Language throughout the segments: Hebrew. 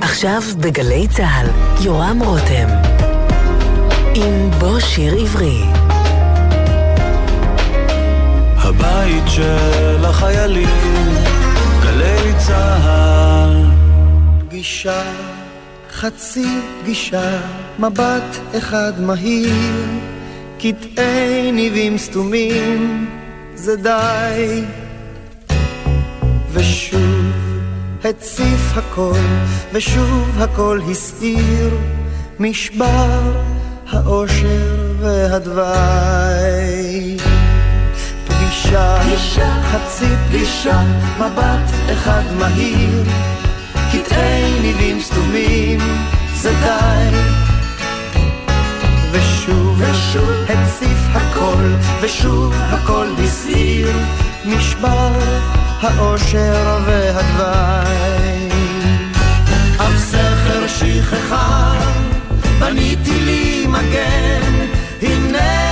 עכשיו בגלי צה"ל, יורם רותם. עם בוא שיר עברי. הבית של החיילים, גלי צה"ל. פגישה, חצי פגישה, מבט אחד מהיר, קטעי ניבים סתומים, זה די. ושוב הציף הכל, ושוב הכל הסעיר, משבר האושר והדווי. פגישה, פגישה, חצי פגישה, מבט אחד מהיר, קטעי ניבים סתומים, זה די. ושוב, ושוב, הציף הכל, ושוב הכל הסעיר, נשבר האושר והדווי. אף סכר שכחה, בניתי לי מגן, הנה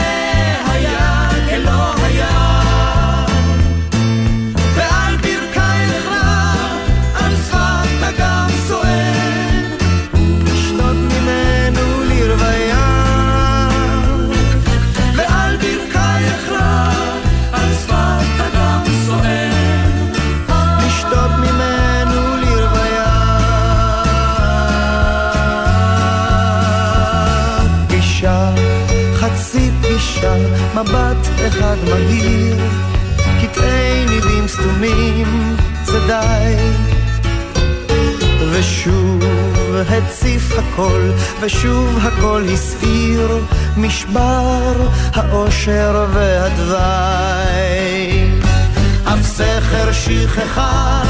מבט אחד מהיר, קטעי ניבים סתומים, זה די. ושוב הציף הכל, ושוב הכל הסעיר, משבר האושר והדווי. אף סכר שכחה,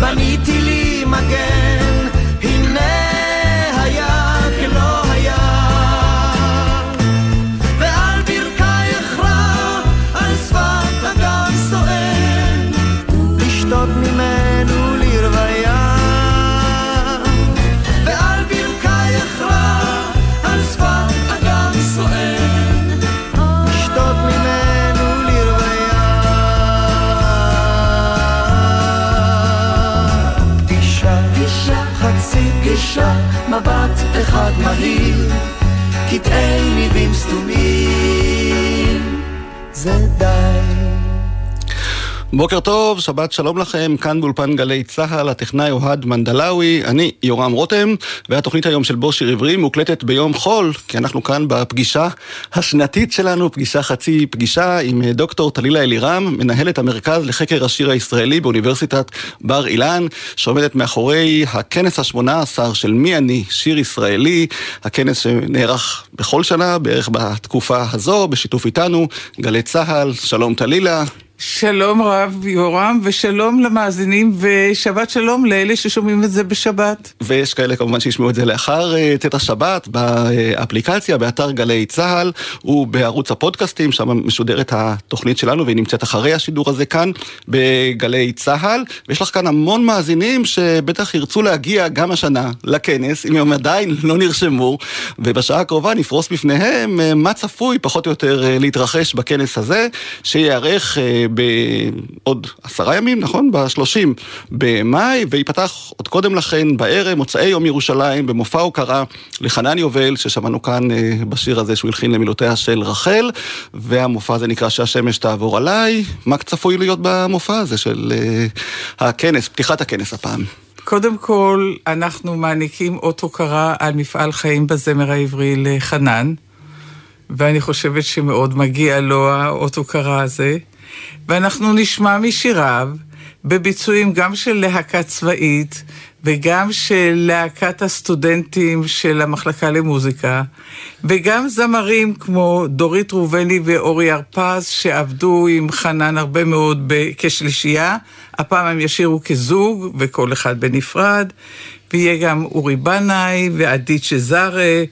בניתי לי מגן, אחד מהיר, קטעי ניבים סתומים, זה די. בוקר טוב, שבת שלום לכם, כאן באולפן גלי צה"ל, הטכנאי אוהד מנדלאווי, אני יורם רותם, והתוכנית היום של בוא שיר עברי מוקלטת ביום חול, כי אנחנו כאן בפגישה השנתית שלנו, פגישה חצי פגישה עם דוקטור טלילה אלירם, מנהלת המרכז לחקר השיר הישראלי באוניברסיטת בר אילן, שעומדת מאחורי הכנס השמונה עשר של מי אני, שיר ישראלי, הכנס שנערך בכל שנה, בערך בתקופה הזו, בשיתוף איתנו, גלי צה"ל, שלום טלילה. שלום רב יורם, ושלום למאזינים, ושבת שלום לאלה ששומעים את זה בשבת. ויש כאלה כמובן שישמעו את זה לאחר צאת השבת, באפליקציה, באתר גלי צה"ל, ובערוץ הפודקאסטים, שם משודרת התוכנית שלנו, והיא נמצאת אחרי השידור הזה כאן, בגלי צה"ל. ויש לך כאן המון מאזינים שבטח ירצו להגיע גם השנה לכנס, אם הם עדיין לא נרשמו, ובשעה הקרובה נפרוס בפניהם uh, מה צפוי פחות או יותר uh, להתרחש בכנס הזה, שייערך בעוד עשרה ימים, נכון? בשלושים במאי, וייפתח עוד קודם לכן בערב, מוצאי יום ירושלים, במופע הוקרה לחנן יובל, ששמענו כאן אה, בשיר הזה שהוא הלחין למילותיה של רחל, והמופע הזה נקרא שהשמש תעבור עליי. מה צפוי להיות במופע הזה של אה, הכנס, פתיחת הכנס הפעם? קודם כל, אנחנו מעניקים אות הוקרה על מפעל חיים בזמר העברי לחנן, ואני חושבת שמאוד מגיע לו האות הוקרה הזה. ואנחנו נשמע משיריו בביצועים גם של להקה צבאית וגם של להקת הסטודנטים של המחלקה למוזיקה וגם זמרים כמו דורית ראובני ואורי הרפז שעבדו עם חנן הרבה מאוד כשלישייה, הפעם הם ישירו כזוג וכל אחד בנפרד ויהיה גם אורי בנאי ועדית שזרה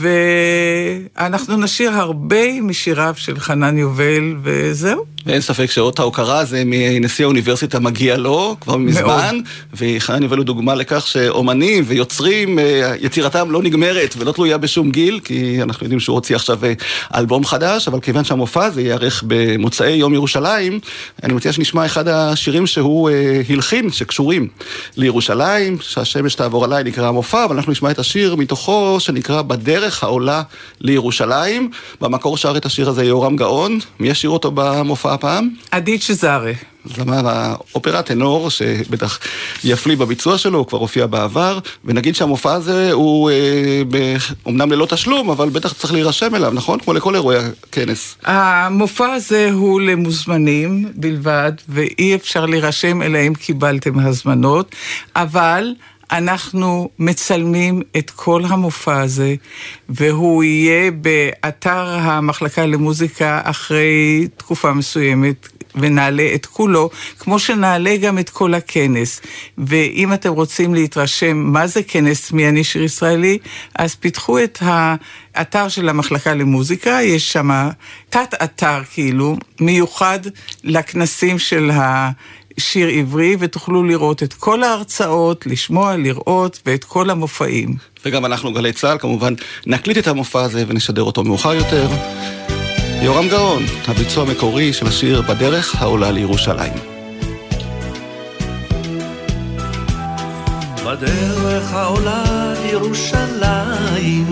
ואנחנו נשאיר הרבה משיריו של חנן יובל, וזהו. ואין ספק שאות ההוקרה זה מנשיא האוניברסיטה מגיע לו כבר מזמן, וחנן יובל הוא דוגמה לכך שאומנים ויוצרים, אה, יצירתם לא נגמרת ולא תלויה בשום גיל, כי אנחנו יודעים שהוא הוציא עכשיו אה, אלבום חדש, אבל כיוון שהמופע הזה ייערך במוצאי יום ירושלים, אני מציע שנשמע אחד השירים שהוא אה, הלחין, שקשורים לירושלים, שהשמש תעבור עליי נקרא המופע, אבל אנחנו נשמע את השיר מתוכו שנקרא בדרך העולה לירושלים. במקור שר את השיר הזה יורם גאון, מי ישיר אותו במופע הפעם? עדית שזארה. זמר האופרה טנור, שבטח יפליא בביצוע שלו, הוא כבר הופיע בעבר, ונגיד שהמופע הזה הוא אה, ב... אומנם ללא תשלום, אבל בטח צריך להירשם אליו, נכון? כמו לכל אירועי הכנס. המופע הזה הוא למוזמנים בלבד, ואי אפשר להירשם אלא אם קיבלתם הזמנות, אבל... אנחנו מצלמים את כל המופע הזה, והוא יהיה באתר המחלקה למוזיקה אחרי תקופה מסוימת, ונעלה את כולו, כמו שנעלה גם את כל הכנס. ואם אתם רוצים להתרשם מה זה כנס מי אני שיר ישראלי, אז פיתחו את האתר של המחלקה למוזיקה, יש שם תת-אתר כאילו, מיוחד לכנסים של ה... שיר עברי, ותוכלו לראות את כל ההרצאות, לשמוע, לראות, ואת כל המופעים. וגם אנחנו, גלי צה"ל, כמובן נקליט את המופע הזה ונשדר אותו מאוחר יותר. יורם גאון, הביצוע המקורי של השיר בדרך העולה לירושלים. בדרך העולה לירושלים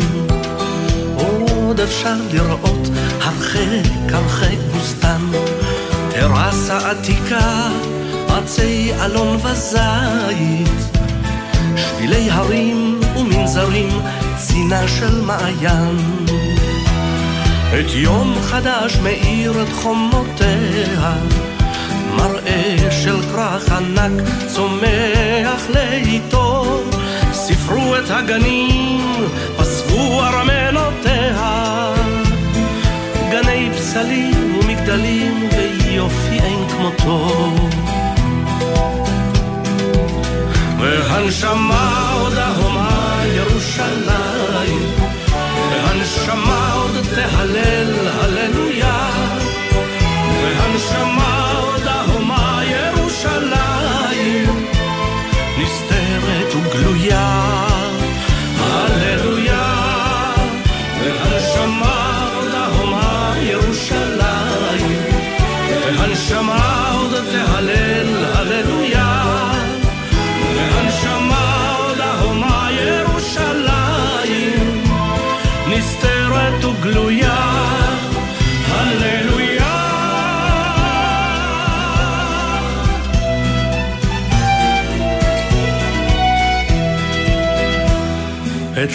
עוד אפשר לראות הרחק הרחק בוסתן טרסה עתיקה עצי אלון וזית שבילי הרים ומנזרים צינה של מעיין את יום חדש מאיר את חומותיה, מראה של כרך ענק צומח לאיתו, ספרו את הגנים, פסקו ארמנותיה. גני פסלים ומגדלים ויופי אין כמותו. והנשמה עוד ההומה ירושלים. והנשמה עוד תהלל,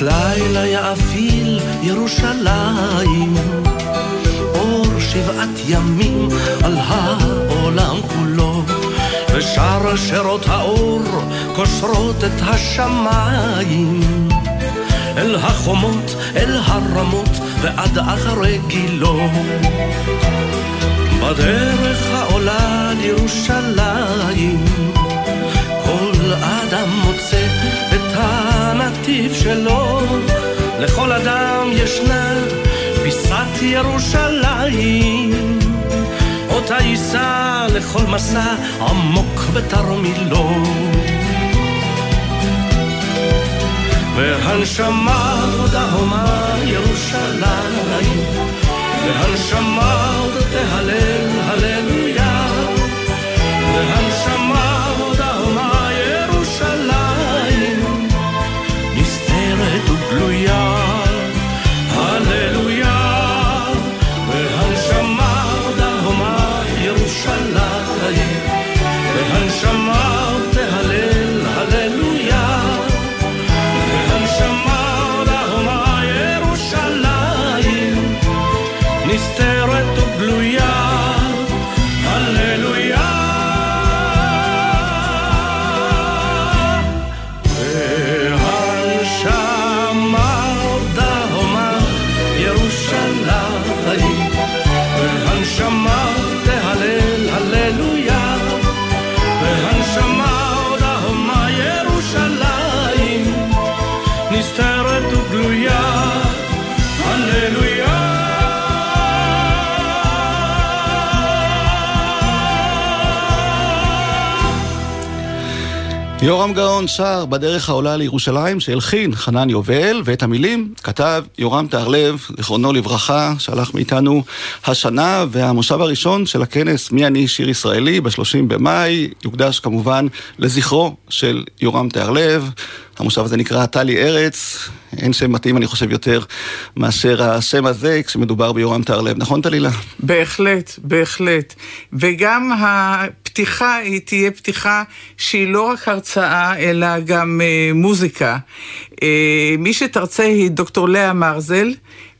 לילה יאפיל ירושלים, אור שבעת ימים על העולם כולו, ושאר שירות האור קושרות את השמיים. אל החומות, אל הרמות, ועד אחרי גילו. בדרך העולה לירושלים, אדם מוצא את הנתיב שלו. לכל אדם ישנה פיסת ירושלים, אותה יישא לכל מסע עמוק בתרמילו. והנשמה עוד ההומה ירושלים, והנשמה עוד תהלל הללויה, והנשמה והנשמה יורם גאון שר בדרך העולה לירושלים שהלחין חנן יובל ואת המילים כתב יורם תהרלב, זיכרונו לברכה, שהלך מאיתנו השנה והמושב הראשון של הכנס מי אני שיר ישראלי ב-30 במאי יוקדש כמובן לזכרו של יורם תהרלב. המושב הזה נקרא טלי ארץ, אין שם מתאים אני חושב יותר מאשר השם הזה כשמדובר ביורם תהרלב, נכון טלילה? בהחלט, בהחלט. וגם הפתיחה היא תהיה פתיחה שהיא לא רק הרצאה אלא גם אה, מוזיקה. אה, מי שתרצה היא דוקטור לאה מרזל,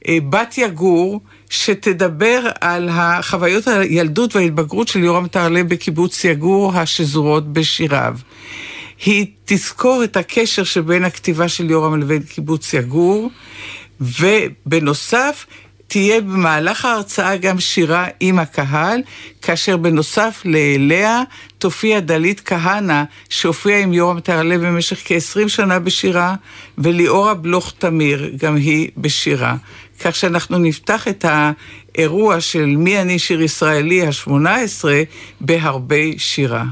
אה, בת יגור. שתדבר על החוויות הילדות וההתבגרות של יורם טהרלב בקיבוץ יגור השזורות בשיריו. היא תזכור את הקשר שבין הכתיבה של יורם לבין קיבוץ יגור, ובנוסף, תהיה במהלך ההרצאה גם שירה עם הקהל, כאשר בנוסף לאליה תופיע דלית כהנא, שהופיעה עם יורם תהרלב במשך כ-20 שנה בשירה, וליאורה בלוך תמיר, גם היא בשירה. כך שאנחנו נפתח את האירוע של מי אני שיר ישראלי ה-18 בהרבה שירה.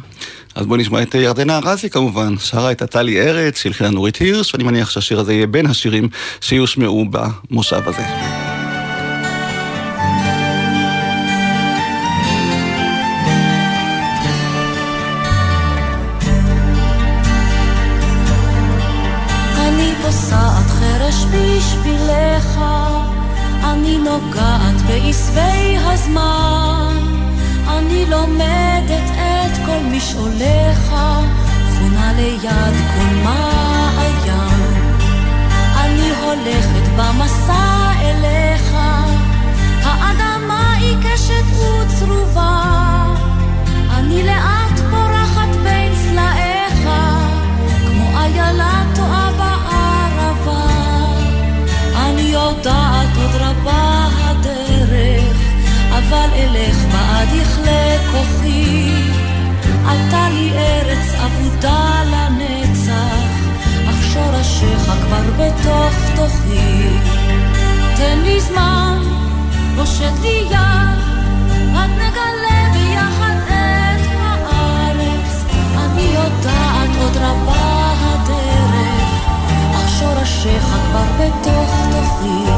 אז בואו נשמע את ירדנה ארזי כמובן, שרה את הטלי ארץ, שהלחינה נורית הירש, ואני מניח שהשיר הזה יהיה בין השירים שיושמעו במושב הזה. בשבילך, אני נוגעת בעשבי הזמן, משעוליך, חונה ליד כל מעיין. אני הולכת במסע אליך, האדמה עיקשת וצרובה, אני לאט פורחת בין סלעיך, כמו איילה טועה בערבה. אני יודעת עוד רבה הדרך, אבל אלך בעד יכלה כוחי. עלתה לי ארץ אבודה לנצח, אך שורשיך כבר בתוך תוכי. תן לי זמן, פושט לי יד, עד נגלה ביחד את הארץ. אני יודעת עוד רבה הדרך, אך שורשיך כבר בתוך תוכי.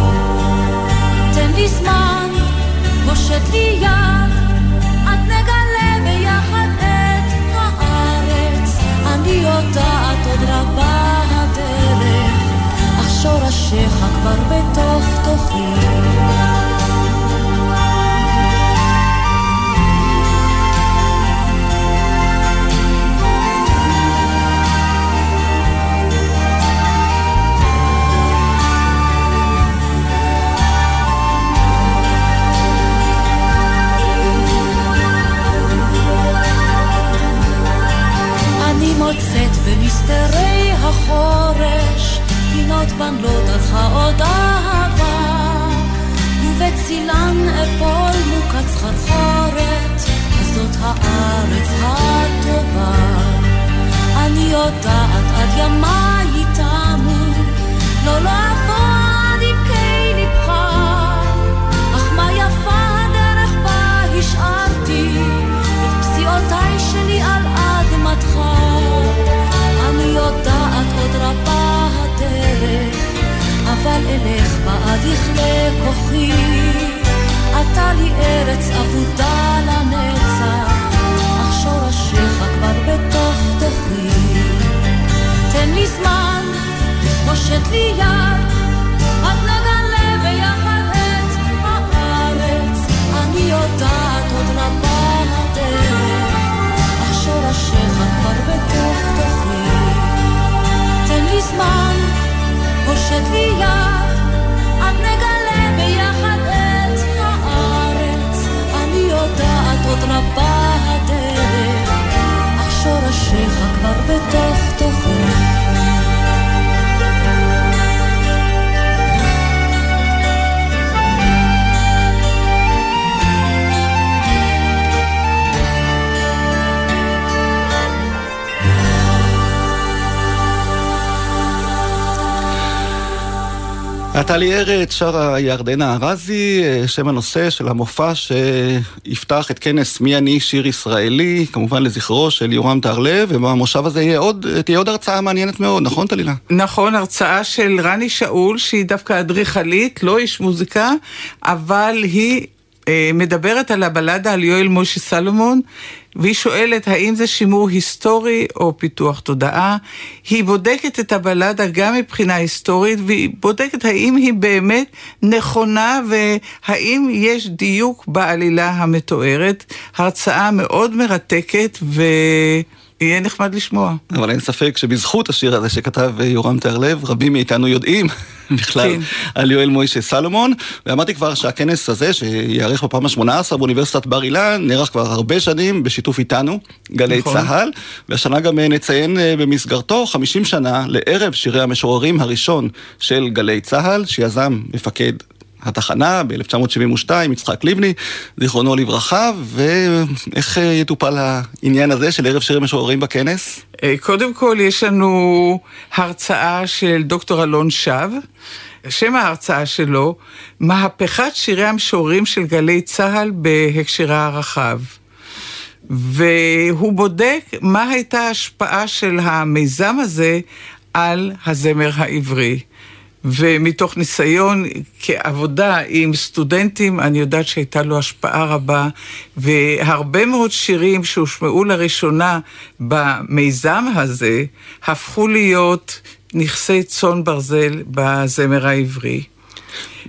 תן לי זמן, פושט לי יד, אני יודעת עוד רבה הדרך, אך שורשיך כבר בתוך תוכי. נטלי ארץ שרה ירדנה ארזי, שם הנושא של המופע שיפתח את כנס מי אני שיר ישראלי, כמובן לזכרו של יורם טהרלב, ובמושב הזה עוד, תהיה עוד הרצאה מעניינת מאוד, נכון טלילה? נכון, הרצאה של רני שאול, שהיא דווקא אדריכלית, לא איש מוזיקה, אבל היא אה, מדברת על הבלדה על יואל משה סלומון, והיא שואלת האם זה שימור היסטורי או פיתוח תודעה. היא בודקת את הבלדה גם מבחינה היסטורית, והיא בודקת האם היא באמת נכונה והאם יש דיוק בעלילה המתוארת. הרצאה מאוד מרתקת ו... יהיה נחמד לשמוע. אבל אין ספק שבזכות השיר הזה שכתב יורם תיארלב, רבים מאיתנו יודעים בכלל כן. על יואל מוישה סלומון. ואמרתי כבר שהכנס הזה, שיארך בפעם ה-18 באוניברסיטת בר אילן, נערך כבר הרבה שנים בשיתוף איתנו, גלי נכון. צה"ל, והשנה גם אה, נציין אה, במסגרתו 50 שנה לערב שירי המשוררים הראשון של גלי צה"ל, שיזם מפקד התחנה ב-1972, יצחק לבני, זיכרונו לברכה, ואיך אה, יטופל העניין הזה של ערב שירים משוררים בכנס? אה, קודם כל, יש לנו הרצאה של דוקטור אלון שב. שם ההרצאה שלו, מהפכת שירי המשוררים של גלי צה"ל בהקשרה הרחב. והוא בודק מה הייתה ההשפעה של המיזם הזה על הזמר העברי. ומתוך ניסיון כעבודה עם סטודנטים, אני יודעת שהייתה לו השפעה רבה, והרבה מאוד שירים שהושמעו לראשונה במיזם הזה, הפכו להיות נכסי צאן ברזל בזמר העברי.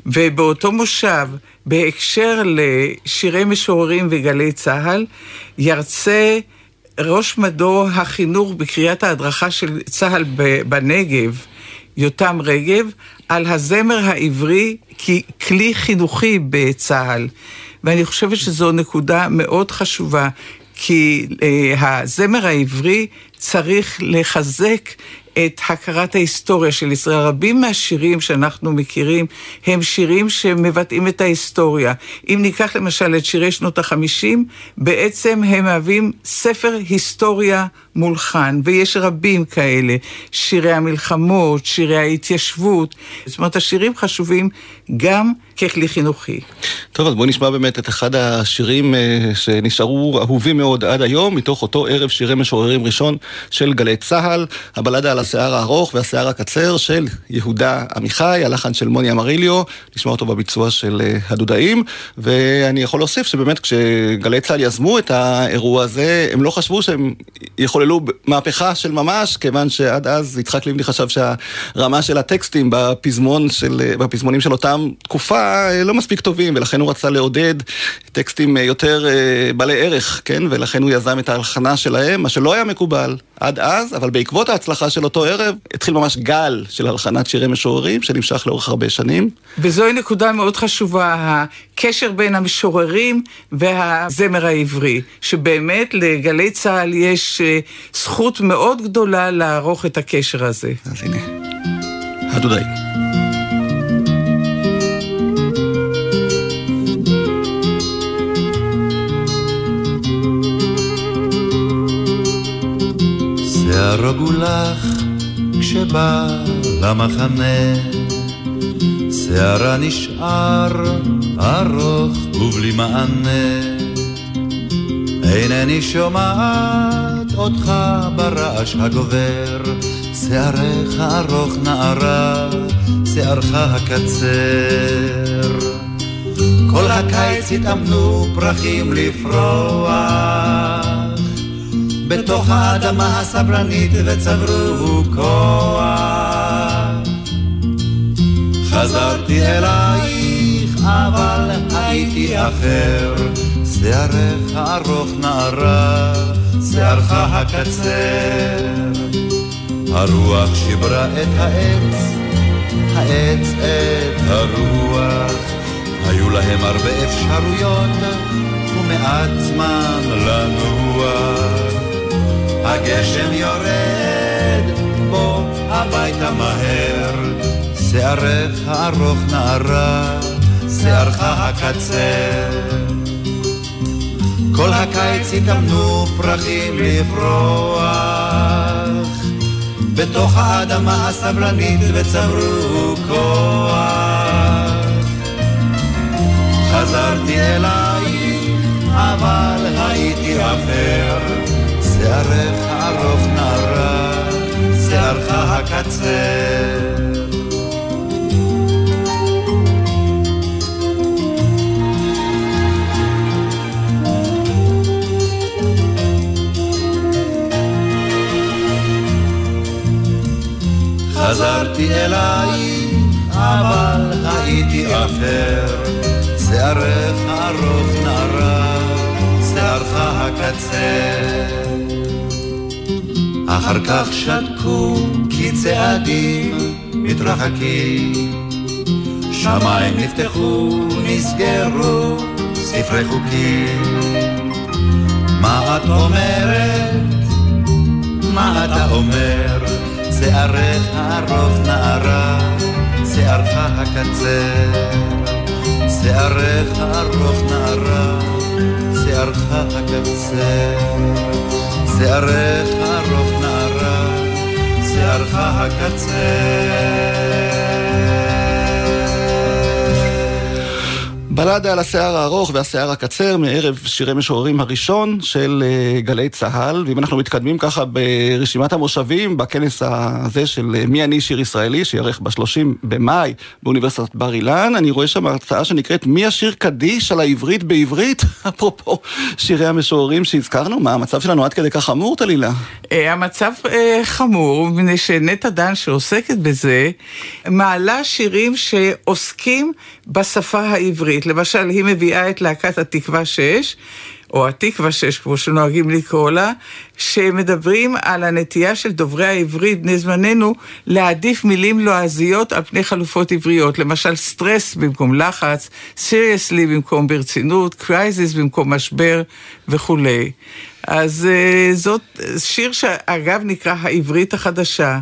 ובאותו מושב, בהקשר לשירי משוררים וגלי צה"ל, ירצה ראש מדור החינוך בקריאת ההדרכה של צה"ל בנגב, יותם רגב, על הזמר העברי ככלי חינוכי בצה"ל. ואני חושבת שזו נקודה מאוד חשובה, כי אה, הזמר העברי צריך לחזק את הכרת ההיסטוריה של ישראל. רבים מהשירים שאנחנו מכירים הם שירים שמבטאים את ההיסטוריה. אם ניקח למשל את שירי שנות החמישים, בעצם הם מהווים ספר היסטוריה מולחן, ויש רבים כאלה. שירי המלחמות, שירי ההתיישבות. זאת אומרת, השירים חשובים גם ככלי חינוכי. טוב, אז בואו נשמע באמת את אחד השירים אה, שנשארו אהובים מאוד עד היום, מתוך אותו ערב שירי משוררים ראשון של גלי צה"ל, הבלדה על השיער הארוך והשיער הקצר של יהודה עמיחי, הלחן של מוני אמריליו, נשמע אותו בביצוע של אה, הדודאים, ואני יכול להוסיף שבאמת כשגלי צה"ל יזמו את האירוע הזה, הם לא חשבו שהם יחוללו מהפכה של ממש, כיוון שעד אז יצחק לבני חשב שהרמה של הטקסטים בפזמון של, אה, בפזמונים של אותם תקופה לא מספיק טובים, ולכן הוא רצה לעודד טקסטים יותר בעלי ערך, כן? ולכן הוא יזם את ההלחנה שלהם, מה שלא היה מקובל עד אז, אבל בעקבות ההצלחה של אותו ערב, התחיל ממש גל של הלחנת שירי משוררים, שנמשך לאורך הרבה שנים. וזוהי נקודה מאוד חשובה, הקשר בין המשוררים והזמר העברי, שבאמת לגלי צה"ל יש אה, זכות מאוד גדולה לערוך את הקשר הזה. אז הנה, הדודאים. יהרגו לך כשבא למחנה. שערה נשאר ארוך ובלי מענה. אינני שומעת אותך ברעש הגובר. שערך ארוך נערה, שערך הקצר. כל הקיץ התאמנו פרחים לפרוח בתוך האדמה הסברנית וצברו כוח. חזרתי אלייך, אבל הייתי אחר, שערך הארוך נערה, שערך הקצר. הרוח שיברה את העץ, העץ את הרוח, היו להם הרבה אפשרויות ומעט זמן לנוח. הגשם יורד, בוא הביתה מהר. שערך הארוך נערה, שערך הקצר. כל הקיץ התאמנו פרחים לפרוח, בתוך האדמה הסבלנית וצברו כוח. חזרתי אלייך, אבל הייתי עבר, שערך שערך הקצר. חזרתי אלייך, אבל הייתי אפר, שערך ארוך נערה, שערך הקצר. אחר כך שתקו כי צעדים מתרחקים, שמיים נפתחו, נסגרו, ספרי חוקים. מה את אומרת? מה אתה אומר? שערך ארוך נערה, שערך הקצר. שערך ארוך נערה, שערך הקצר. שערך נערה, שערך הקצר. בלדה על השיער הארוך והשיער הקצר מערב שירי משוררים הראשון של אה, גלי צה"ל, ואם אנחנו מתקדמים ככה ברשימת המושבים, בכנס הזה של אה, מי אני שיר ישראלי, שיארך ב-30 במאי באוניברסיטת בר אילן, אני רואה שם הרצאה שנקראת מי השיר קדיש על העברית בעברית, אפרופו שירי המשוררים שהזכרנו, מה המצב שלנו עד כדי כך חמור, טלילה? אה, המצב חמור, מפני שנטע דן שעוסקת בזה, מעלה שירים שעוסקים בשפה העברית. למשל, היא מביאה את להקת התקווה 6, או התקווה 6, כמו שנוהגים לקרוא לה, שמדברים על הנטייה של דוברי העברית בני זמננו להעדיף מילים לועזיות על פני חלופות עבריות. למשל, סטרס במקום לחץ, seriously במקום ברצינות, crisis במקום משבר וכולי. אז אה, זאת שיר שאגב נקרא העברית החדשה.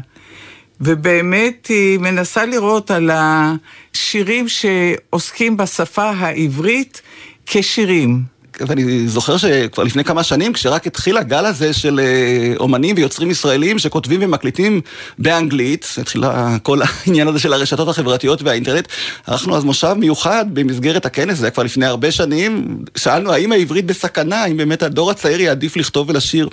ובאמת היא מנסה לראות על השירים שעוסקים בשפה העברית כשירים. ואני זוכר שכבר לפני כמה שנים, כשרק התחיל הגל הזה של אה, אומנים ויוצרים ישראלים שכותבים ומקליטים באנגלית, התחיל כל העניין הזה של הרשתות החברתיות והאינטרנט, ערכנו אז מושב מיוחד במסגרת הכנס, זה היה כבר לפני הרבה שנים, שאלנו האם העברית בסכנה, האם באמת הדור הצעיר יעדיף לכתוב ולשיר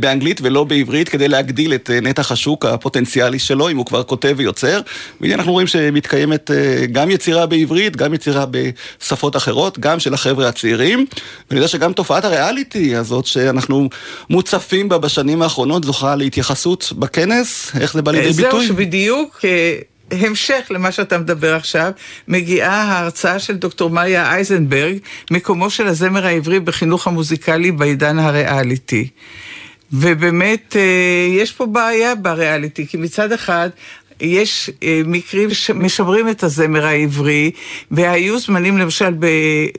באנגלית ולא בעברית, כדי להגדיל את אה, נתח השוק הפוטנציאלי שלו, אם הוא כבר כותב ויוצר. והנה אנחנו רואים שמתקיימת גם יצירה בעברית, גם יצירה בשפות אחרות, גם של החבר'ה הצעירים. ואני יודע שגם תופעת הריאליטי הזאת שאנחנו מוצפים בה בשנים האחרונות זוכה להתייחסות בכנס, איך זה בא לידי ביטוי? זהו, שבדיוק... המשך למה שאתה מדבר עכשיו, מגיעה ההרצאה של דוקטור מאיה אייזנברג, מקומו של הזמר העברי בחינוך המוזיקלי בעידן הריאליטי. ובאמת, אה, יש פה בעיה בריאליטי, כי מצד אחד, יש אה, מקרים שמשמרים את הזמר העברי, והיו זמנים למשל ב,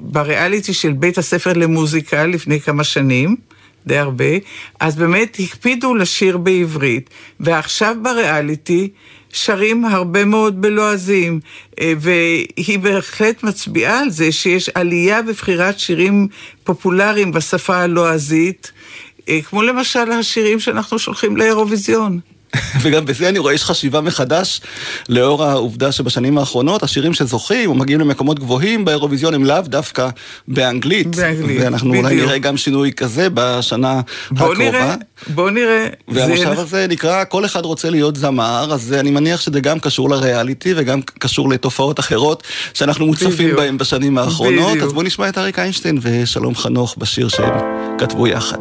בריאליטי של בית הספר למוזיקה לפני כמה שנים. די הרבה, אז באמת הקפידו לשיר בעברית, ועכשיו בריאליטי שרים הרבה מאוד בלועזים, אה, והיא בהחלט מצביעה על זה שיש עלייה בבחירת שירים פופולריים בשפה הלועזית, אה, כמו למשל השירים שאנחנו שולחים לאירוויזיון. וגם בזה אני רואה יש חשיבה מחדש, לאור העובדה שבשנים האחרונות השירים שזוכים ומגיעים למקומות גבוהים באירוויזיון הם לאו דווקא באנגלית. באנגלית, ואנחנו בדיוק. אולי נראה גם שינוי כזה בשנה בוא הקרובה. נראה, בוא נראה. והמושב זה... הזה נקרא כל אחד רוצה להיות זמר, אז אני מניח שזה גם קשור לריאליטי וגם קשור לתופעות אחרות שאנחנו מוצפים בהן בשנים האחרונות. בדיוק. אז בואו נשמע את אריק איינשטיין ושלום חנוך בשיר שהם כתבו יחד.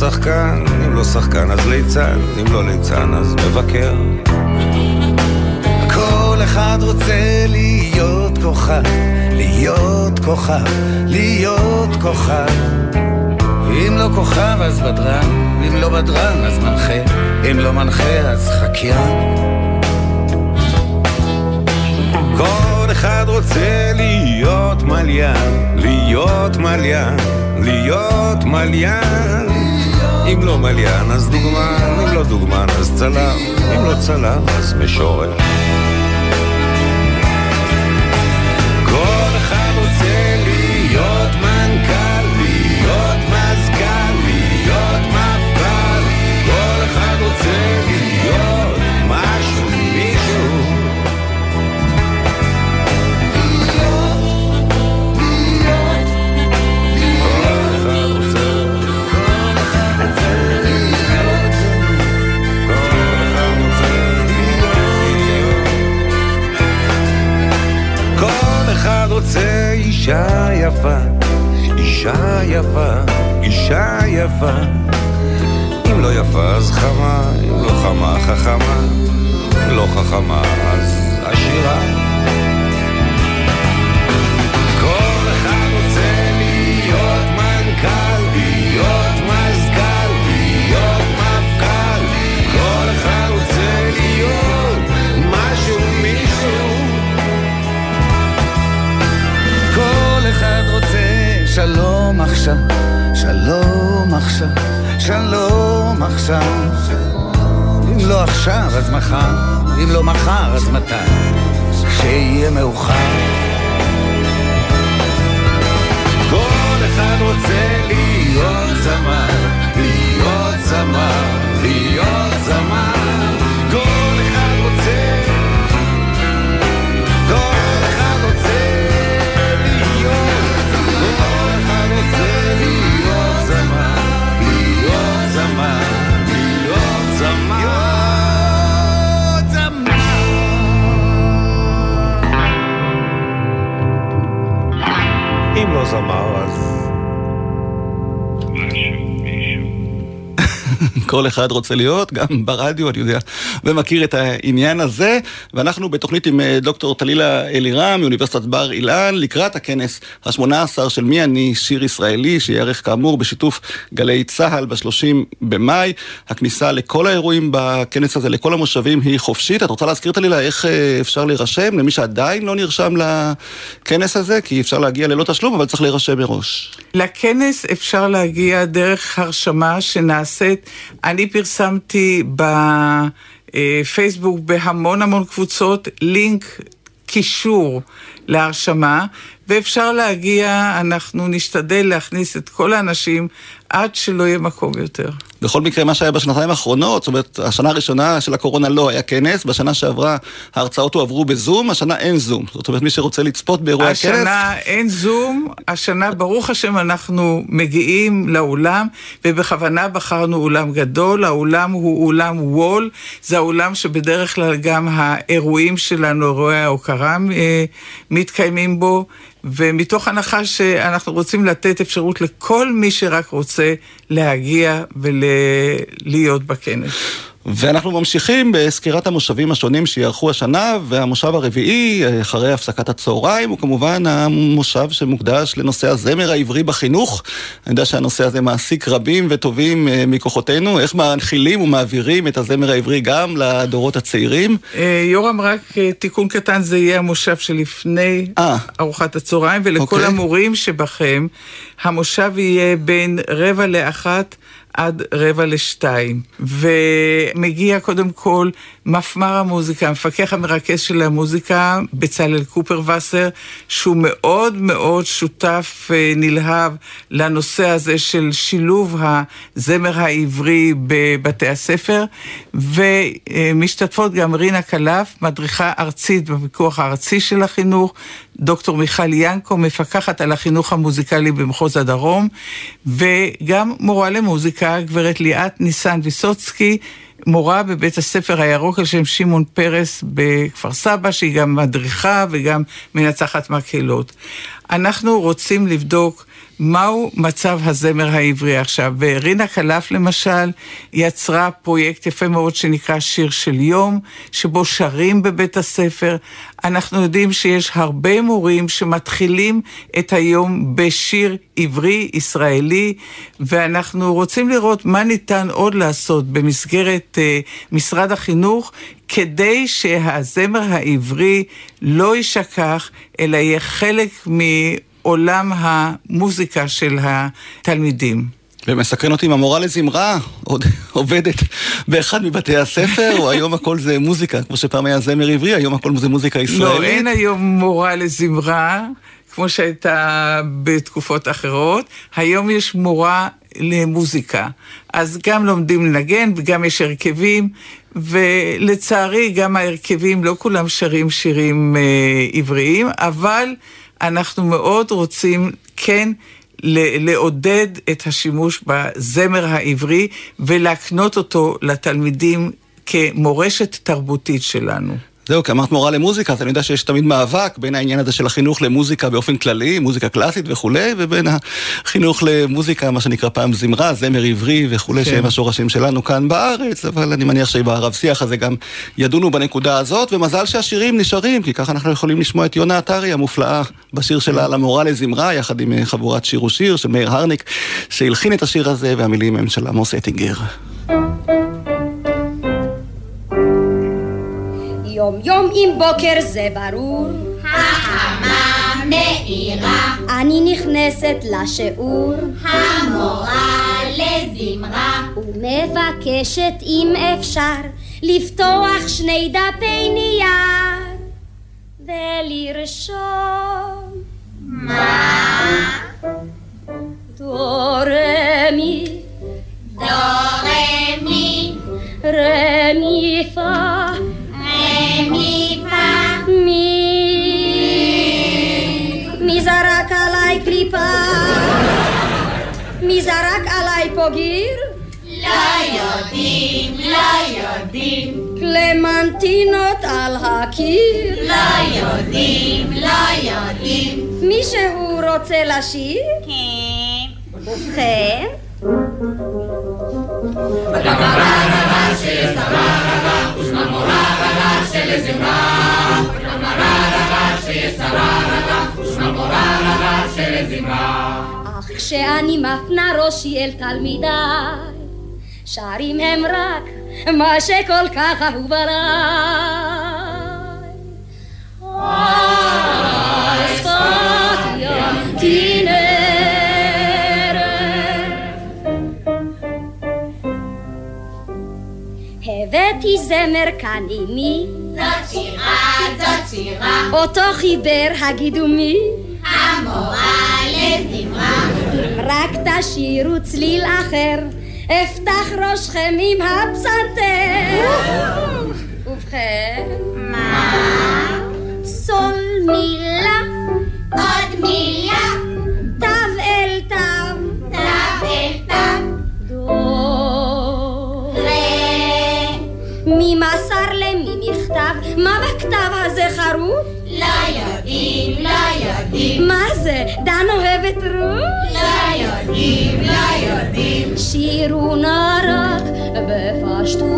שחקן, אם לא שחקן אז ליצן, אם לא ליצן אז מבקר. כל אחד רוצה להיות כוכב, להיות כוכב, להיות כוכב. אם לא כוכב אז בדרן, אם לא בדרן אז מנחה, אם לא מנחה אז חקיין. כל אחד רוצה להיות מליין, להיות מליין, להיות מליין. אם לא מליין אז דוגמן, אם לא דוגמן אז צלם, אם לא צלם אז משורר. אחד רוצה להיות, גם ברדיו, אני יודע, ומכיר את העניין הזה. ואנחנו בתוכנית עם אה, דוקטור טלילה אלירם מאוניברסיטת בר אילן, לקראת הכנס ה-18 של מי אני שיר ישראלי, שייערך כאמור בשיתוף גלי צה"ל ב-30 במאי. הכניסה לכל האירועים בכנס הזה, לכל המושבים, היא חופשית. את רוצה להזכיר טלילה איך אה, אפשר להירשם למי שעדיין לא נרשם לכנס הזה? כי אפשר להגיע ללא תשלום, אבל צריך להירשם מראש. לכנס אפשר להגיע דרך הרשמה שנעשית אני פרסמתי בפייסבוק בהמון המון קבוצות לינק קישור להרשמה, ואפשר להגיע, אנחנו נשתדל להכניס את כל האנשים עד שלא יהיה מקום יותר. בכל מקרה, מה שהיה בשנתיים האחרונות, זאת אומרת, השנה הראשונה של הקורונה לא היה כנס, בשנה שעברה ההרצאות הועברו בזום, השנה אין זום. זאת אומרת, מי שרוצה לצפות באירועי הכנס... השנה אין זום, השנה, ברוך השם, אנחנו מגיעים לאולם, ובכוונה בחרנו אולם גדול, האולם הוא אולם וול, זה האולם שבדרך כלל גם האירועים שלנו, אירועי ההוקרה, אה, מתקיימים בו. ומתוך הנחה שאנחנו רוצים לתת אפשרות לכל מי שרק רוצה להגיע ולהיות בכנס. ואנחנו ממשיכים בסקירת המושבים השונים שיערכו השנה, והמושב הרביעי, אחרי הפסקת הצהריים, הוא כמובן המושב שמוקדש לנושא הזמר העברי בחינוך. אני יודע שהנושא הזה מעסיק רבים וטובים אה, מכוחותינו, איך מנחילים ומעבירים את הזמר העברי גם לדורות הצעירים. אה, יורם, רק אה, תיקון קטן, זה יהיה המושב שלפני 아, ארוחת הצהריים, ולכל אוקיי. המורים שבכם, המושב יהיה בין רבע לאחת. עד רבע לשתיים. ומגיע קודם כל מפמ"ר המוזיקה, המפקח המרכז של המוזיקה, בצלאל קופרווסר, שהוא מאוד מאוד שותף אה, נלהב לנושא הזה של שילוב הזמר העברי בבתי הספר, ומשתתפות גם רינה קלף, מדריכה ארצית בפיקוח הארצי של החינוך, דוקטור מיכל ינקו, מפקחת על החינוך המוזיקלי במחוז הדרום, וגם מורה למוזיקה, גברת ליאת ניסן ויסוצקי, מורה בבית הספר הירוק על שם שמעון פרס בכפר סבא, שהיא גם מדריכה וגם מנצחת מקהלות. אנחנו רוצים לבדוק מהו מצב הזמר העברי עכשיו. ורינה קלף למשל יצרה פרויקט יפה מאוד שנקרא שיר של יום, שבו שרים בבית הספר. אנחנו יודעים שיש הרבה מורים שמתחילים את היום בשיר עברי ישראלי, ואנחנו רוצים לראות מה ניתן עוד לעשות במסגרת uh, משרד החינוך כדי שהזמר העברי לא יישכח, אלא יהיה חלק מעולם המוזיקה של התלמידים. ומסקרן אותי אם המורה לזמרה עוד עובדת באחד מבתי הספר, או היום הכל זה מוזיקה, כמו שפעם היה זמר עברי, היום הכל זה מוזיקה ישראלית. לא, אין היום מורה לזמרה, כמו שהייתה בתקופות אחרות. היום יש מורה למוזיקה. אז גם לומדים לנגן וגם יש הרכבים, ולצערי גם ההרכבים, לא כולם שרים שירים אה, עבריים, אבל אנחנו מאוד רוצים כן לעודד את השימוש בזמר העברי ולהקנות אותו לתלמידים כמורשת תרבותית שלנו. זהו, כי אמרת מורה למוזיקה, אז אני יודע שיש תמיד מאבק בין העניין הזה של החינוך למוזיקה באופן כללי, מוזיקה קלאסית וכולי, ובין החינוך למוזיקה, מה שנקרא פעם זמרה, זמר עברי וכולי, כן. שהם השורשים שלנו כאן בארץ, אבל אני מניח שברב שיח הזה גם ידונו בנקודה הזאת, ומזל שהשירים נשארים, כי ככה אנחנו יכולים לשמוע את יונה עטרי המופלאה בשיר שלה על המורה לזמרה, יחד עם חבורת שיר ושיר של מאיר הרניק, שהלחין את השיר הזה, והמילים הם של עמוס אטינגר. יום יום עם בוקר זה ברור. החמה מאירה. אני נכנסת לשיעור. המורה לזמרה. ומבקשת אם אפשר לפתוח שני דפי נייר ולרשום. מה? דו רמי. דו רמי. רמי פה. עליי פה גיר? לא יודעים, לא יודעים. קלמנטינות על הקיר? לא יודעים, לא יודעים. מישהו רוצה לשיר? כן. אך כשאני מפנה ראשי אל תלמידיי, שרים הם רק מה שכל כך אהוב עליי. הבאתי זמר כאן עימי. זאת שירה, זאת שירה. אותו חיבר הגידו מי. המורה לזמרה. אם רק תשירו צליל אחר, אפתח ראשכם עם הפסנתר. ובכן? מה? סול מילה. עוד מילה. בכתב הזה חרוט? לא יודעים, לא יודעים. מה זה? דן אוהבת רות? לא יודעים, לא יודעים. שירו נא רק בפשטות.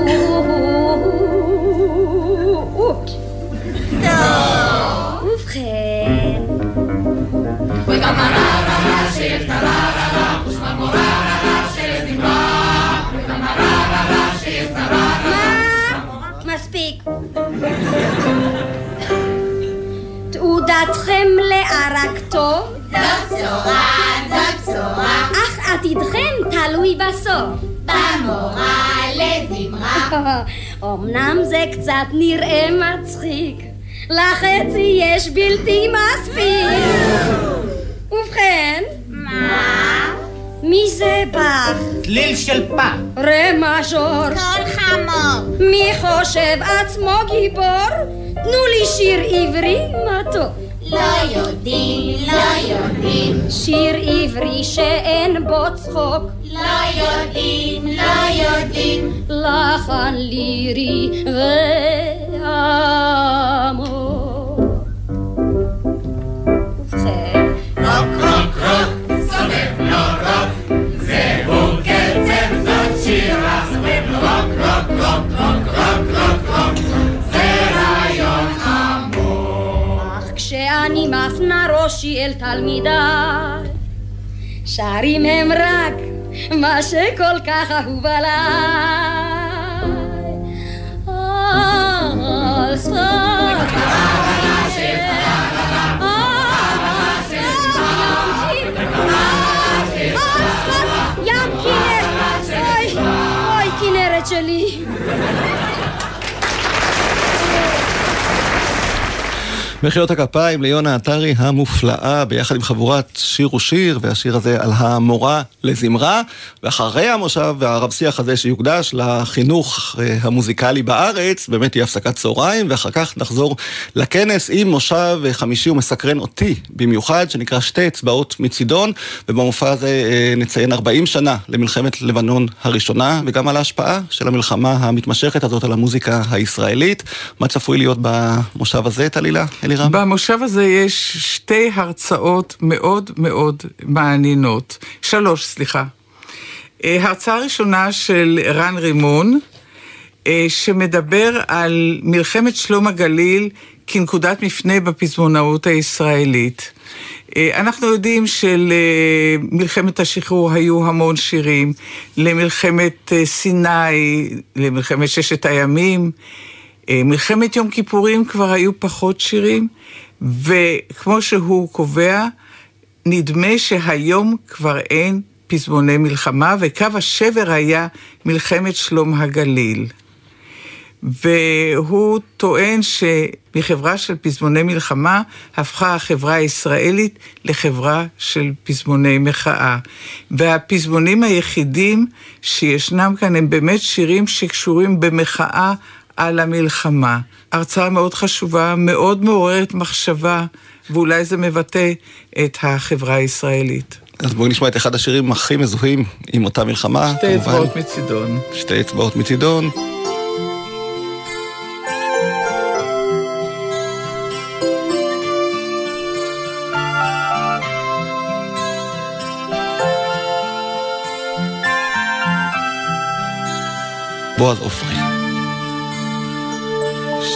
טוב. ובכן. וגם של זמרה. וגם טררה. מספיק. תעודתכם לערק טוב? זאת בשורה, זאת בשורה. אך עתידכם תלוי בסוף. במורה לזמרה. אמנם זה קצת נראה מצחיק, לחצי יש בלתי מספיק. ובכן? מה? מי זה בך? צליל של פה. רה מז'ור. קול חמור. מי חושב עצמו גיבור? תנו לי שיר עברי מתוק. לא יודעים, לא יודעים. שיר עברי שאין בו צחוק. לא יודעים, לא יודעים. לחן לירי ועמוק. ראשי אל תלמידיי. שרים הם רק מה שכל כך אהוב עליי. על ים כנרת, אוי, אוי כנרת שלי. מחיאות הכפיים ליונה עטרי המופלאה ביחד עם חבורת שיר ושיר והשיר הזה על המורה לזמרה. ואחרי המושב והרב שיח הזה שיוקדש לחינוך אה, המוזיקלי בארץ באמת תהיה הפסקת צהריים ואחר כך נחזור לכנס עם מושב חמישי ומסקרן אותי במיוחד שנקרא שתי אצבעות מצידון ובמופע הזה אה, נציין 40 שנה למלחמת לבנון הראשונה וגם על ההשפעה של המלחמה המתמשכת הזאת על המוזיקה הישראלית. מה צפוי להיות במושב הזה טלילה? אלירם? במושב הזה יש שתי הרצאות מאוד מאוד מעניינות. שלוש, סליחה. אה, הרצאה ראשונה של רן רימון, אה, שמדבר על מלחמת שלום הגליל כנקודת מפנה בפזמונאות הישראלית. אה, אנחנו יודעים שלמלחמת השחרור היו המון שירים, למלחמת סיני, למלחמת ששת הימים. אה, מלחמת יום כיפורים כבר היו פחות שירים, וכמו שהוא קובע, נדמה שהיום כבר אין פזמוני מלחמה, וקו השבר היה מלחמת שלום הגליל. והוא טוען שמחברה של פזמוני מלחמה הפכה החברה הישראלית לחברה של פזמוני מחאה. והפזמונים היחידים שישנם כאן הם באמת שירים שקשורים במחאה על המלחמה. הרצאה מאוד חשובה, מאוד מעוררת מחשבה, ואולי זה מבטא את החברה הישראלית. אז בואי נשמע את אחד השירים הכי מזוהים עם אותה מלחמה. שתי אצבעות מצידון. שתי אצבעות מצידון. בועז עופרי.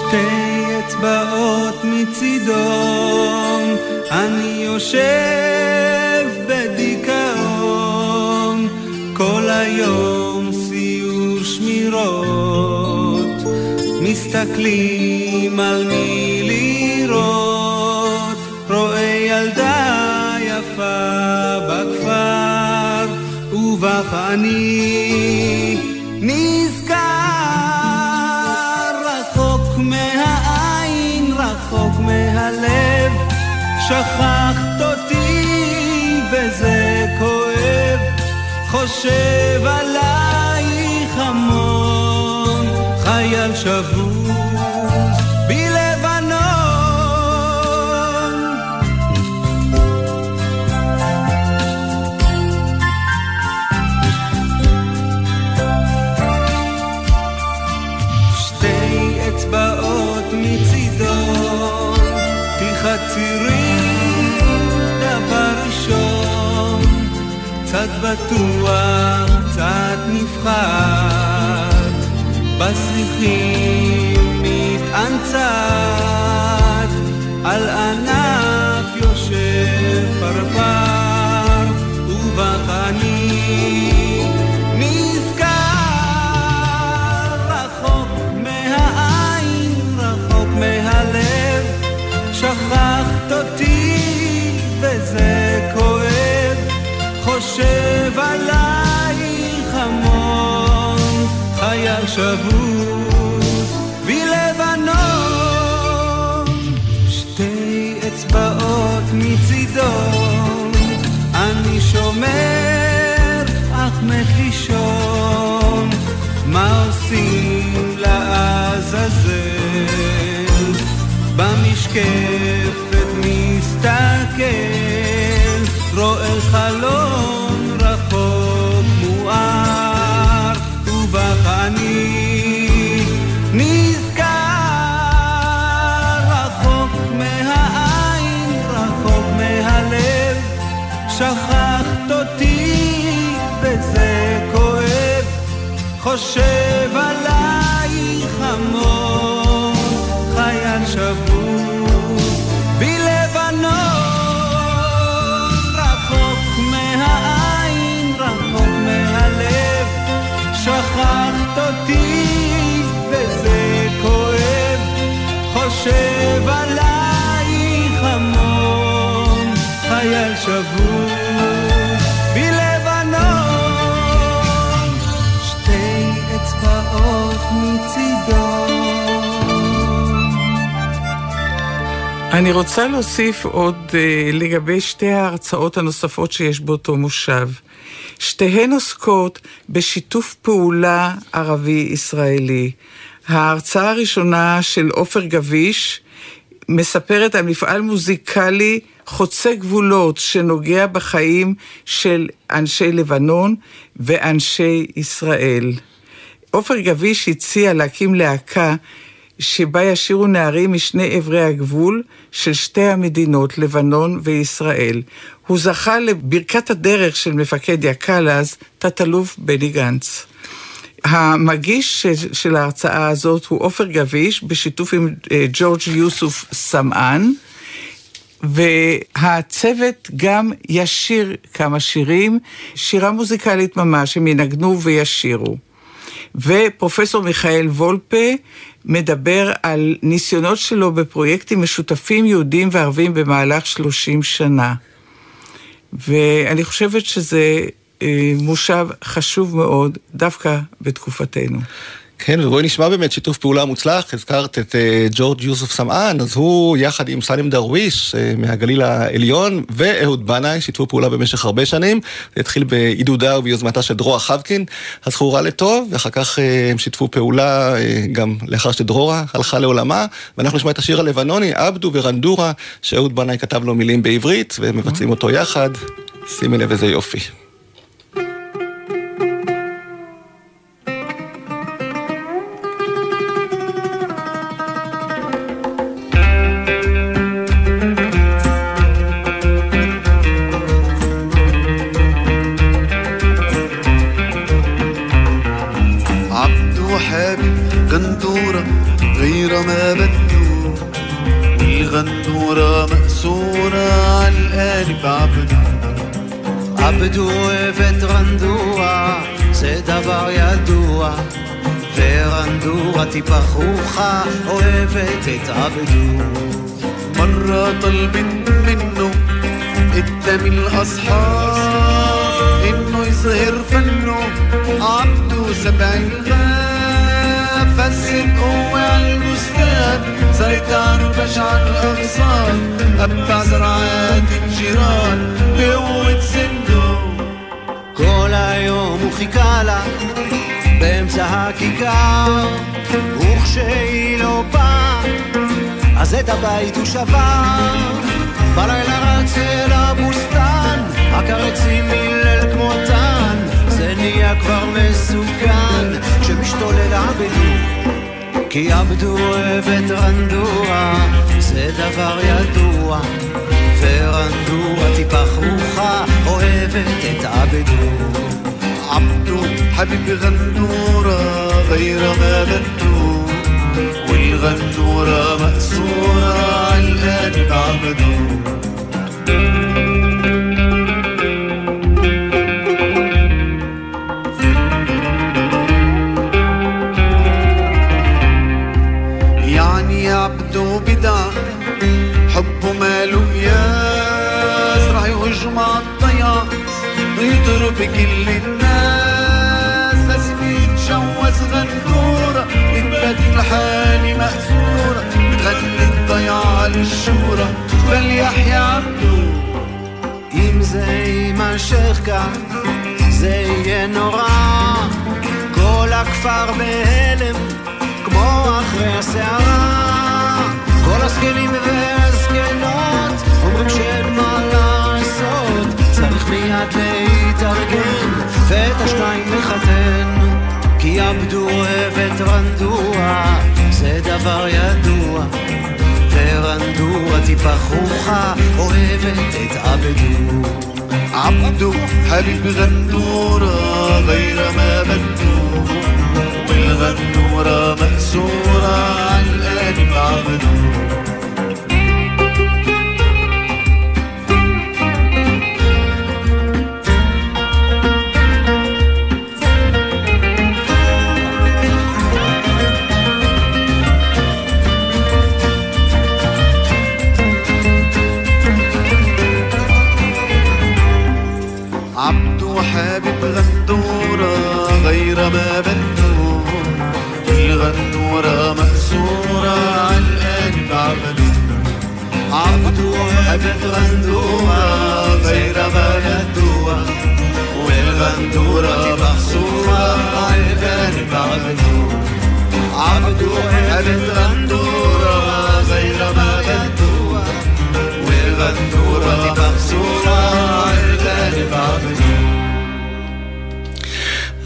שתי אצבעות מצידון, אני יושב בדיכאון, כל היום סיור שמירות, מסתכלים על מי לראות, רואה ילדה יפה בכפר, ובך אני שכחת אותי וזה כואב, חושב עלייך חייל שבוז בלבנון. שתי אצבעות מצידו, אני שומר, אך מת לישון, מה עושים לעזאזל? במשקפת מסתכל חושב עלייך המון, חייל שבור בלבנון, רחוק מהעין, רחוק מהלב, שכחת אותי וזה כואב, חושב עלייך המון, חייל שבור אני רוצה להוסיף עוד uh, לגבי שתי ההרצאות הנוספות שיש באותו מושב. שתיהן עוסקות בשיתוף פעולה ערבי-ישראלי. ההרצאה הראשונה של עופר גביש מספרת על מפעל מוזיקלי חוצה גבולות שנוגע בחיים של אנשי לבנון ואנשי ישראל. עופר גביש הציע להקים להקה שבה ישירו נערים משני עברי הגבול של שתי המדינות, לבנון וישראל. הוא זכה לברכת הדרך של מפקד יק"ל אז, תת-אלוף בני גנץ. המגיש של, של ההרצאה הזאת הוא עופר גביש, בשיתוף עם אה, ג'ורג' יוסוף סמאן, והצוות גם ישיר כמה שירים, שירה מוזיקלית ממש, הם ינגנו וישירו. ופרופסור מיכאל וולפה מדבר על ניסיונות שלו בפרויקטים משותפים יהודים וערבים במהלך 30 שנה. ואני חושבת שזה אה, מושב חשוב מאוד, דווקא בתקופתנו. כן, ובואי נשמע באמת שיתוף פעולה מוצלח, הזכרת את uh, ג'ורג' יוסוף סמאן, אז הוא יחד עם סלים דרוויש uh, מהגליל העליון ואהוד בנאי שיתפו פעולה במשך הרבה שנים, זה התחיל בעידודה וביוזמתה של דרורה חבקין, הזכורה לטוב, ואחר כך uh, הם שיתפו פעולה גם לאחר שדרורה הלכה לעולמה, ואנחנו נשמע את השיר הלבנוני, עבדו ורנדורה, שאהוד בנאי כתב לו מילים בעברית, ומבצעים אותו יחד, שימי לב איזה יופי. עבדו ותרנדוע, זה דבר ידוע. ורנדוע תפחוחה, אוהבת את עבדו. مرة طلبت منه قدام الأصحاب إنه يظهر فنه عبده سبع الغاب فزت قوة على البستان سيطر بشع الأغصان أبع زرعات الجيران بقوة سنه כל היום הוא חיכה לה באמצע הכיכר וכשהיא לא באה אז את הבית הוא שבר בלילה רץ אל הבוסתן הקרצים הלל כמותן זה נהיה כבר מסוכן כשמשתולל עבדו כי עבדו אוהבת רנדוע זה דבר ידוע ורנדוע טיפה חרוכה אוהבת את עבדו عبدو حبيب غنورة غير ما بدو والغنورة مأسورة عالقلب عبدو וליחיא עבדו. אם זה יימשך כך, זה יהיה נורא. כל הכפר בהלם, כמו אחרי הסערה. כל הזקנים והזקנות אומרים שאין מה לעשות. צריך מיד להתארגן, ואת השניים לחתן. כי עבדו אוהבת רנדוע, זה דבר ידוע. ورندو وتبقى خوخة وهبت اتقبدو عبدو حبيب غندورة غير ما بدو والغندورة مأسورة عالقلب عبدو ما بندور الغنورة مكسورة عالقلب عملت عبدوها بتغندوها غير ما ندوها والغندورة محصورة عالقلب عملت عبدوها بتغندوها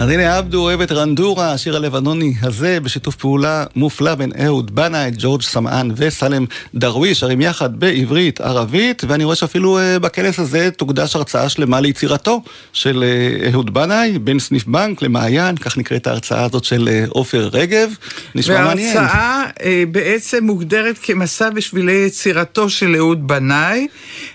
אז הנה עבדו אוהב את רנדורה, השיר הלבנוני הזה, בשיתוף פעולה מופלא בין אהוד בנאי, ג'ורג' סמאן וסלם דרוויש, שרים יחד בעברית, ערבית, ואני רואה שאפילו uh, בכנס הזה תוקדש הרצאה שלמה ליצירתו של uh, אהוד בנאי, בין סניף בנק למעיין, כך נקראת ההרצאה הזאת של אה, עופר רגב. נשמע מעניין. וההרצאה uh, בעצם מוגדרת כמסע בשבילי יצירתו של אהוד בנאי,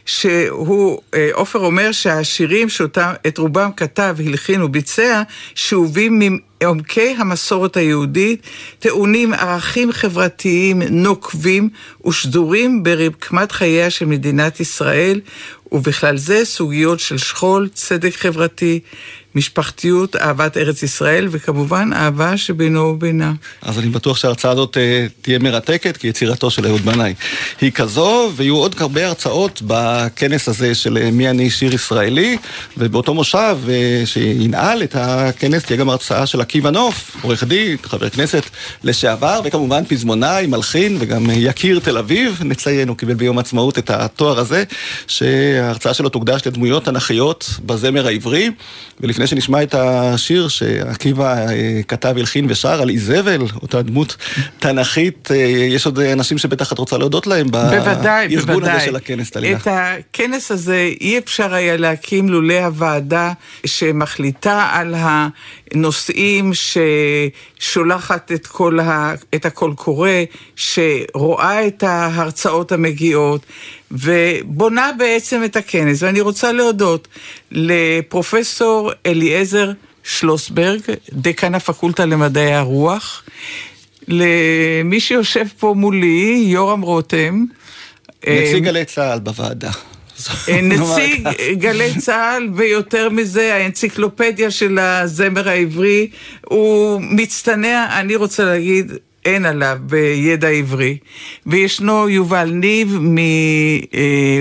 שהוא, עופר אומר שהשירים שאותם, את רובם כתב, הלחין וביצע, שאובים מעומקי המסורת היהודית, טעונים ערכים חברתיים נוקבים ושדורים ברקמת חייה של מדינת ישראל, ובכלל זה סוגיות של שכול, צדק חברתי, משפחתיות, אהבת ארץ ישראל, וכמובן אהבה שבינו ובינה. אז אני בטוח שההרצאה הזאת uh, תהיה מרתקת, כי יצירתו של אהוד בנאי היא כזו, ויהיו עוד הרבה הרצאות בכנס הזה של uh, מי אני שיר ישראלי, ובאותו מושב uh, שינעל את הכנס תהיה גם הרצאה של עקיבא נוף, עורך דין, חבר כנסת לשעבר, וכמובן פזמונאי, מלחין, וגם יקיר תל אביב, נציין, הוא קיבל ביום העצמאות את התואר הזה, שההרצאה שלו תוקדש לדמויות תנכיות בזמר העברי, ולפני לפני שנשמע את השיר שעקיבא אה, כתב, הלחין ושר על איזבל, אותה דמות תנכית, אה, יש עוד אנשים שבטח את רוצה להודות להם בארגון. הזה של הכנס, טלילה. את הכנס הזה אי אפשר היה להקים לולא הוועדה שמחליטה על הנושאים, ששולחת את, כל ה, את הקול קורא, שרואה את ההרצאות המגיעות. ובונה בעצם את הכנס. ואני רוצה להודות לפרופסור אליעזר שלוסברג, דקן הפקולטה למדעי הרוח, למי שיושב פה מולי, יורם רותם. נציג גלי צה"ל בוועדה. נציג גלי צה"ל, ויותר מזה, האנציקלופדיה של הזמר העברי, הוא מצטנע, אני רוצה להגיד, אין עליו בידע עברי. וישנו יובל ניב מ-ynet,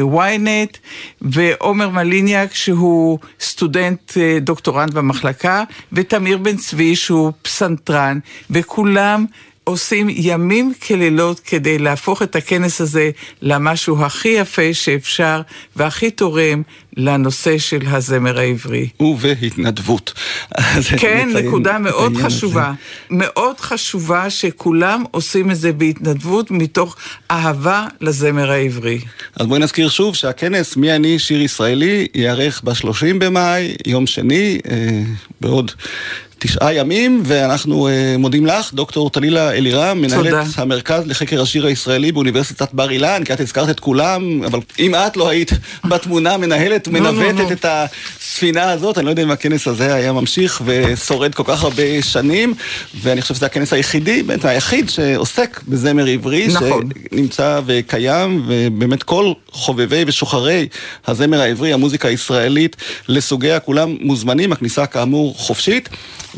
ועומר מליניאק שהוא סטודנט דוקטורנט במחלקה, ותמיר בן צבי שהוא פסנתרן, וכולם עושים ימים כלילות כדי להפוך את הכנס הזה למשהו הכי יפה שאפשר והכי תורם לנושא של הזמר העברי. ובהתנדבות. כן, נקודה מאוד חשובה. הזה. מאוד חשובה שכולם עושים את זה בהתנדבות מתוך אהבה לזמר העברי. אז בואי נזכיר שוב שהכנס מי אני שיר ישראלי ייערך ב-30 במאי, יום שני, אה, בעוד תשעה ימים, ואנחנו uh, מודים לך, דוקטור טלילה אלירם, מנהלת תודה. המרכז לחקר השיר הישראלי באוניברסיטת בר אילן, כי את הזכרת את כולם, אבל אם את לא היית בתמונה מנהלת ומנווטת no, no, no. את הספינה הזאת, אני לא יודע אם הכנס הזה היה ממשיך ושורד כל כך הרבה שנים, ואני חושב שזה הכנס היחידי, באמת היחיד שעוסק בזמר עברי, נכון. שנמצא וקיים, ובאמת כל חובבי ושוחרי הזמר העברי, המוזיקה הישראלית, לסוגיה, כולם מוזמנים, הכניסה כאמור חופשית.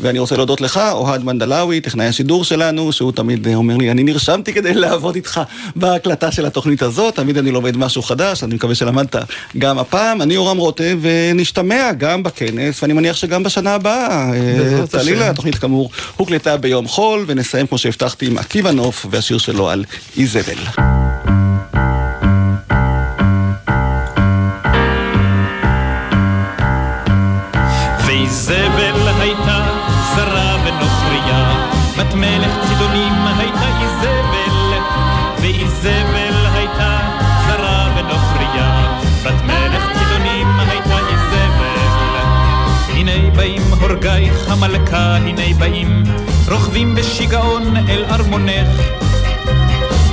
ואני רוצה להודות לך, אוהד מנדלאווי, טכנאי השידור שלנו, שהוא תמיד אומר לי, אני נרשמתי כדי לעבוד איתך בהקלטה של התוכנית הזאת, תמיד אני לומד משהו חדש, אני מקווה שלמדת גם הפעם. אני אורם רותם, ונשתמע גם בכנס, ואני מניח שגם בשנה הבאה. טלילה, התוכנית כאמור הוקלטה ביום חול, ונסיים כמו שהבטחתי עם עקיבא נוף והשיר שלו על איזבל. הנה באים, רוכבים בשיגעון אל ארמונך.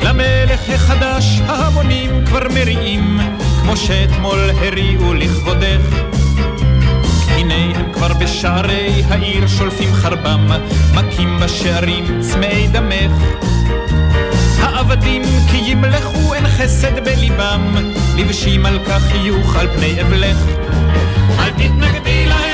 למלך החדש ההמונים כבר מריעים, כמו שאתמול הריעו לכבודך. הנה הם כבר בשערי העיר שולפים חרבם, מכים בשערים צמאי דמך. העבדים כי ימלכו אין חסד בליבם, לבשים על כך חיוך על פני אבלך. אל תתנגדי להם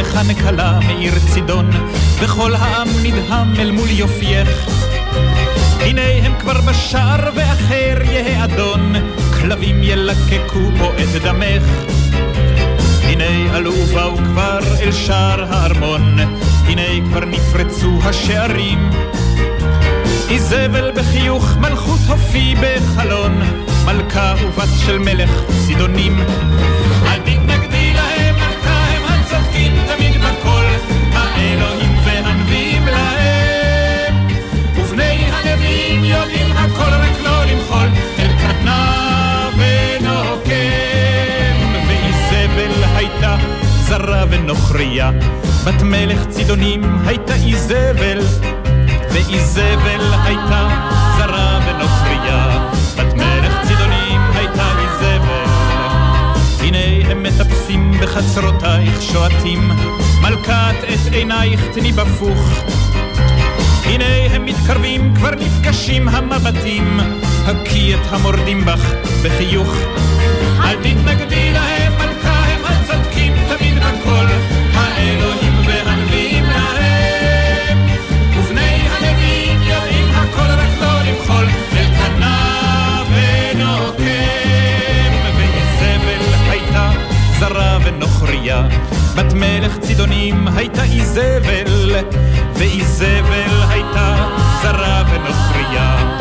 לך נקלה מעיר צידון, וכל העם נדהם אל מול יופייך. הנה הם כבר בשער ואחר יהא אדון, כלבים ילקקו בו את דמך. הנה עלו ובאו כבר אל שער הארמון, הנה כבר נפרצו השערים. איזבל בחיוך מלכות הופי בחלון, מלכה ובת של מלך צידונים. זרה ונוכריה, בת מלך צידונים הייתה איזבל. ואיזבל הייתה זרה ונוכריה, בת מלך צידונים הייתה איזבל. הנה הם מטפסים בחצרותייך שועטים, מלכת את עינייך תני בפוך. הנה הם מתקרבים, כבר נפגשים המבטים, הקי את המורדים בך בחיוך. אל תתנגדי להם, זרה ונוכריה, בת מלך צידונים הייתה איזבל, ואיזבל הייתה זרה ונוכריה,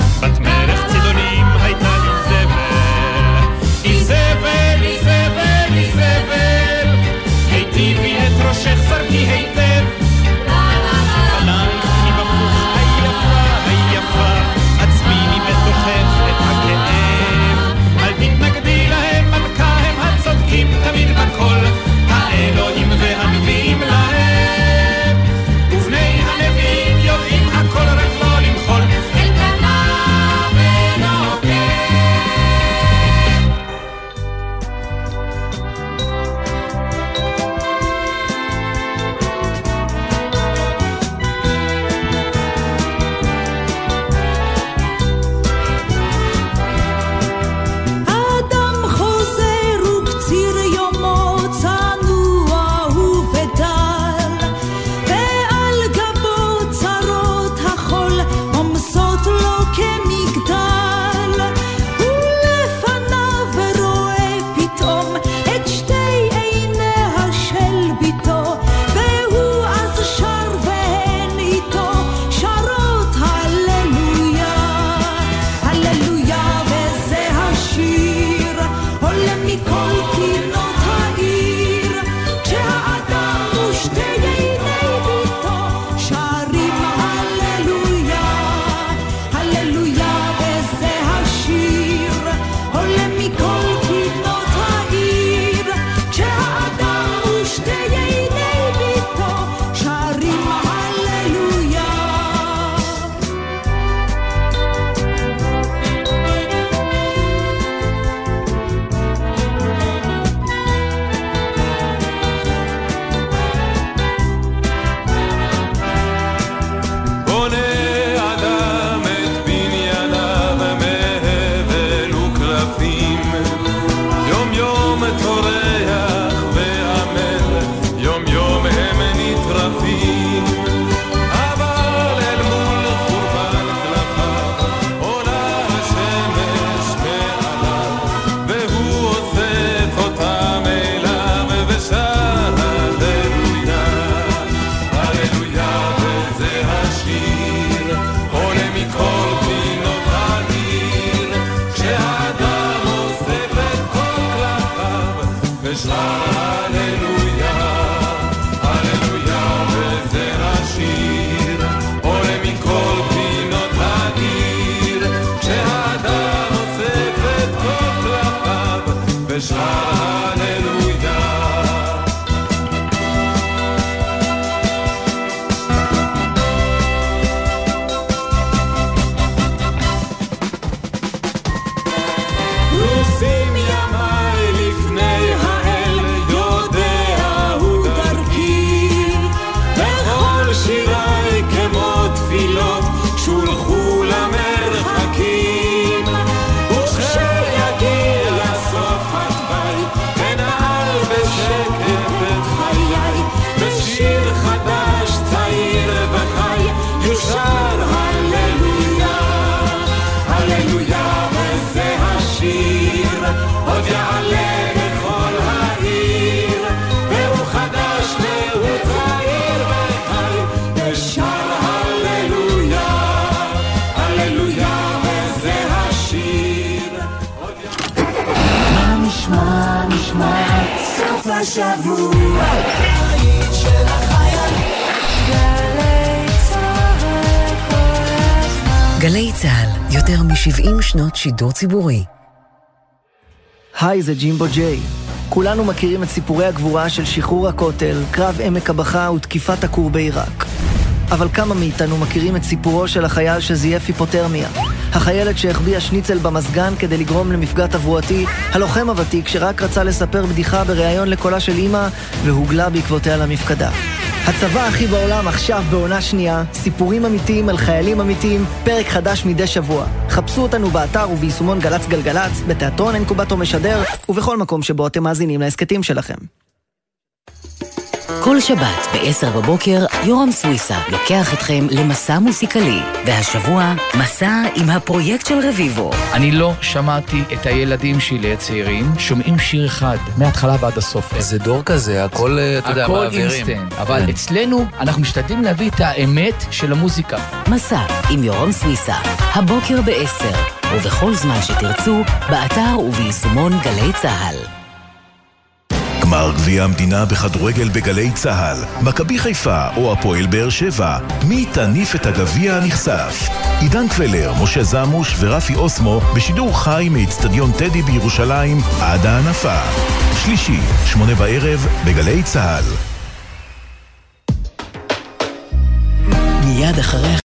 השבוע. הבית של החיילים. גלי צה"ל, יותר מ-70 שנות שידור ציבורי. היי, זה ג'ימבו ג'יי. כולנו מכירים את סיפורי הגבורה של שחרור הכותל, קרב עמק הבכה ותקיפת הכור בעיראק. אבל כמה מאיתנו מכירים את סיפורו של החייל שזייף היפותרמיה? החיילת שהחביאה שניצל במזגן כדי לגרום למפגע תברואתי, הלוחם הוותיק שרק רצה לספר בדיחה בריאיון לקולה של אימא והוגלה בעקבותיה למפקדה. הצבא הכי בעולם עכשיו בעונה שנייה, סיפורים אמיתיים על חיילים אמיתיים, פרק חדש מדי שבוע. חפשו אותנו באתר וביישומון גל"צ גלגלצ, בתיאטרון אינקובטור משדר, ובכל מקום שבו אתם מאזינים להסכתים שלכם. כל שבת ב-10 בבוקר, יורם סוויסה לוקח אתכם למסע מוסיקלי, והשבוע, מסע עם הפרויקט של רביבו. אני לא שמעתי את הילדים שלי הצעירים שומעים שיר אחד, מההתחלה ועד הסוף. זה דור כזה, הכל, אה, אתה יודע, הכל מעבירים. אינסטנט, אבל כן. אצלנו אנחנו משתדלים להביא את האמת של המוזיקה. מסע עם יורם סוויסה, הבוקר ב-10, ובכל זמן שתרצו, באתר וביישומון גלי צה"ל. גמר גביע המדינה בכדורגל בגלי צה"ל, מכבי חיפה או הפועל באר שבע, מי תניף את הגביע הנכסף? עידן קבלר, משה זמוש ורפי אוסמו בשידור חי מאצטדיון טדי בירושלים עד ההנפה. שלישי, שמונה בערב, בגלי צה"ל. מיד אחרי